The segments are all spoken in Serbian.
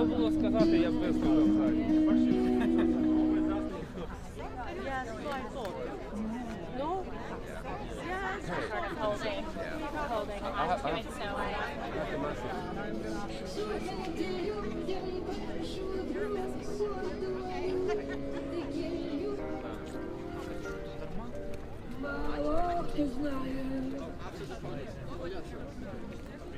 треба було сказати, я б висловив взагалі. Мало, не знаю.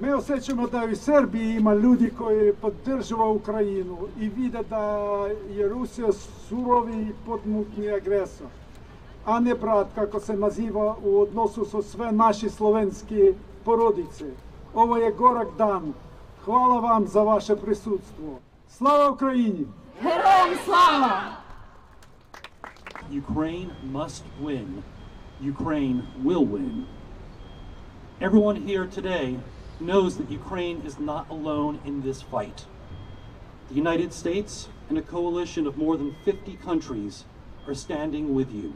Mi osjećamo da i u Srbiji ima ljudi koji podržava Ukrajinu i vide da je Rusija surovi i podmukni agresor, a ne brat kako se naziva u odnosu sa sve naši slovenski porodice. Ovo je gorak dan. Героям слава! Ukraine must win. Ukraine will win. Everyone here today knows that Ukraine is not alone in this fight. The United States and a coalition of more than 50 countries are standing with you.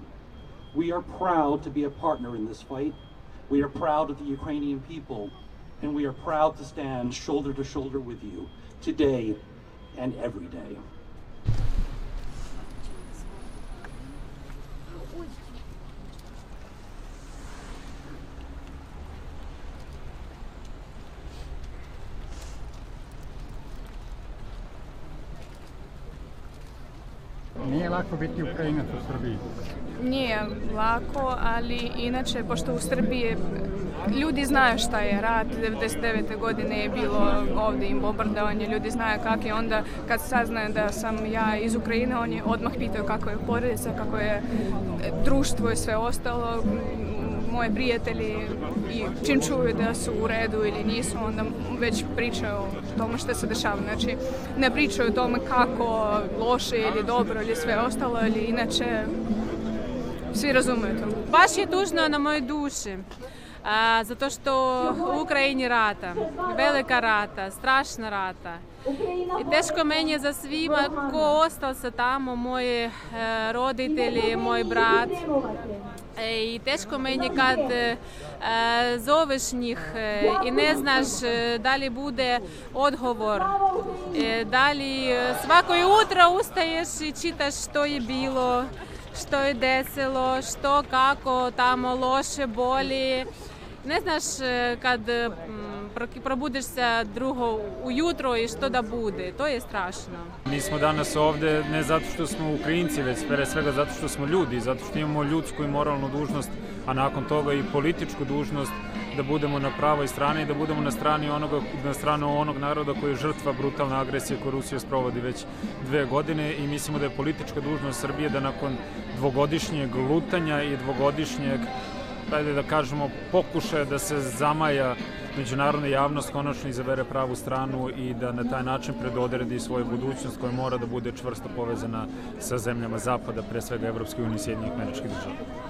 We are proud to be a partner in this fight. We are proud of the Ukrainian people, and we are proud to stand shoulder to shoulder with you today and every day. lako biti Ukrajinac u Srbiji? Nije lako, ali inače, pošto u Srbiji je ljudi znaju šta je rat, 99. godine je bilo ovde im bombardovanje, ljudi znaju kak je onda kad saznaju da sam ja iz Ukrajine, oni odmah pitaju kako je porodica, kako je društvo i sve ostalo, moje prijatelji i čim čuju da su u redu ili nisu, onda već pričaju o tome što se dešava. Znači, ne pričaju o tome kako loše ili dobro ili sve ostalo ili inače svi razumeju to. Baš je tužno na moje duši. за те, що в Україні рата, велика рата, страшна рата. І теж мені за свій ко остався там, мої е, родителі, мій брат. Е, і теж мені кад е, зовишніх, і не знаєш, далі буде відговор. Далі свакою утро устаєш і читаєш, що є біло, що є десело, що како, там лоше, болі. не знаешь, как пробудешься друго ujutro i što da bude. To je strašno. Mi smo danas ovde ne zato što smo Ukrajinci, već pre svega zato što smo ljudi, zato što imamo ljudsku i moralnu dužnost, a nakon toga i političku dužnost da budemo na pravoj strani i da budemo na strani onoga, na stranu onog naroda koji je žrtva brutalne agresije koju Rusija sprovodi već dve godine i mislimo da je politička dužnost Srbije da nakon dvogodišnjeg lutanja i dvogodišnjeg ajde da kažemo, pokušaja da se zamaja međunarodna javnost konačno izabere pravu stranu i da na taj način predodredi svoju budućnost koja mora da bude čvrsto povezana sa zemljama Zapada, pre svega Evropske unije i Sjedinjih američkih država.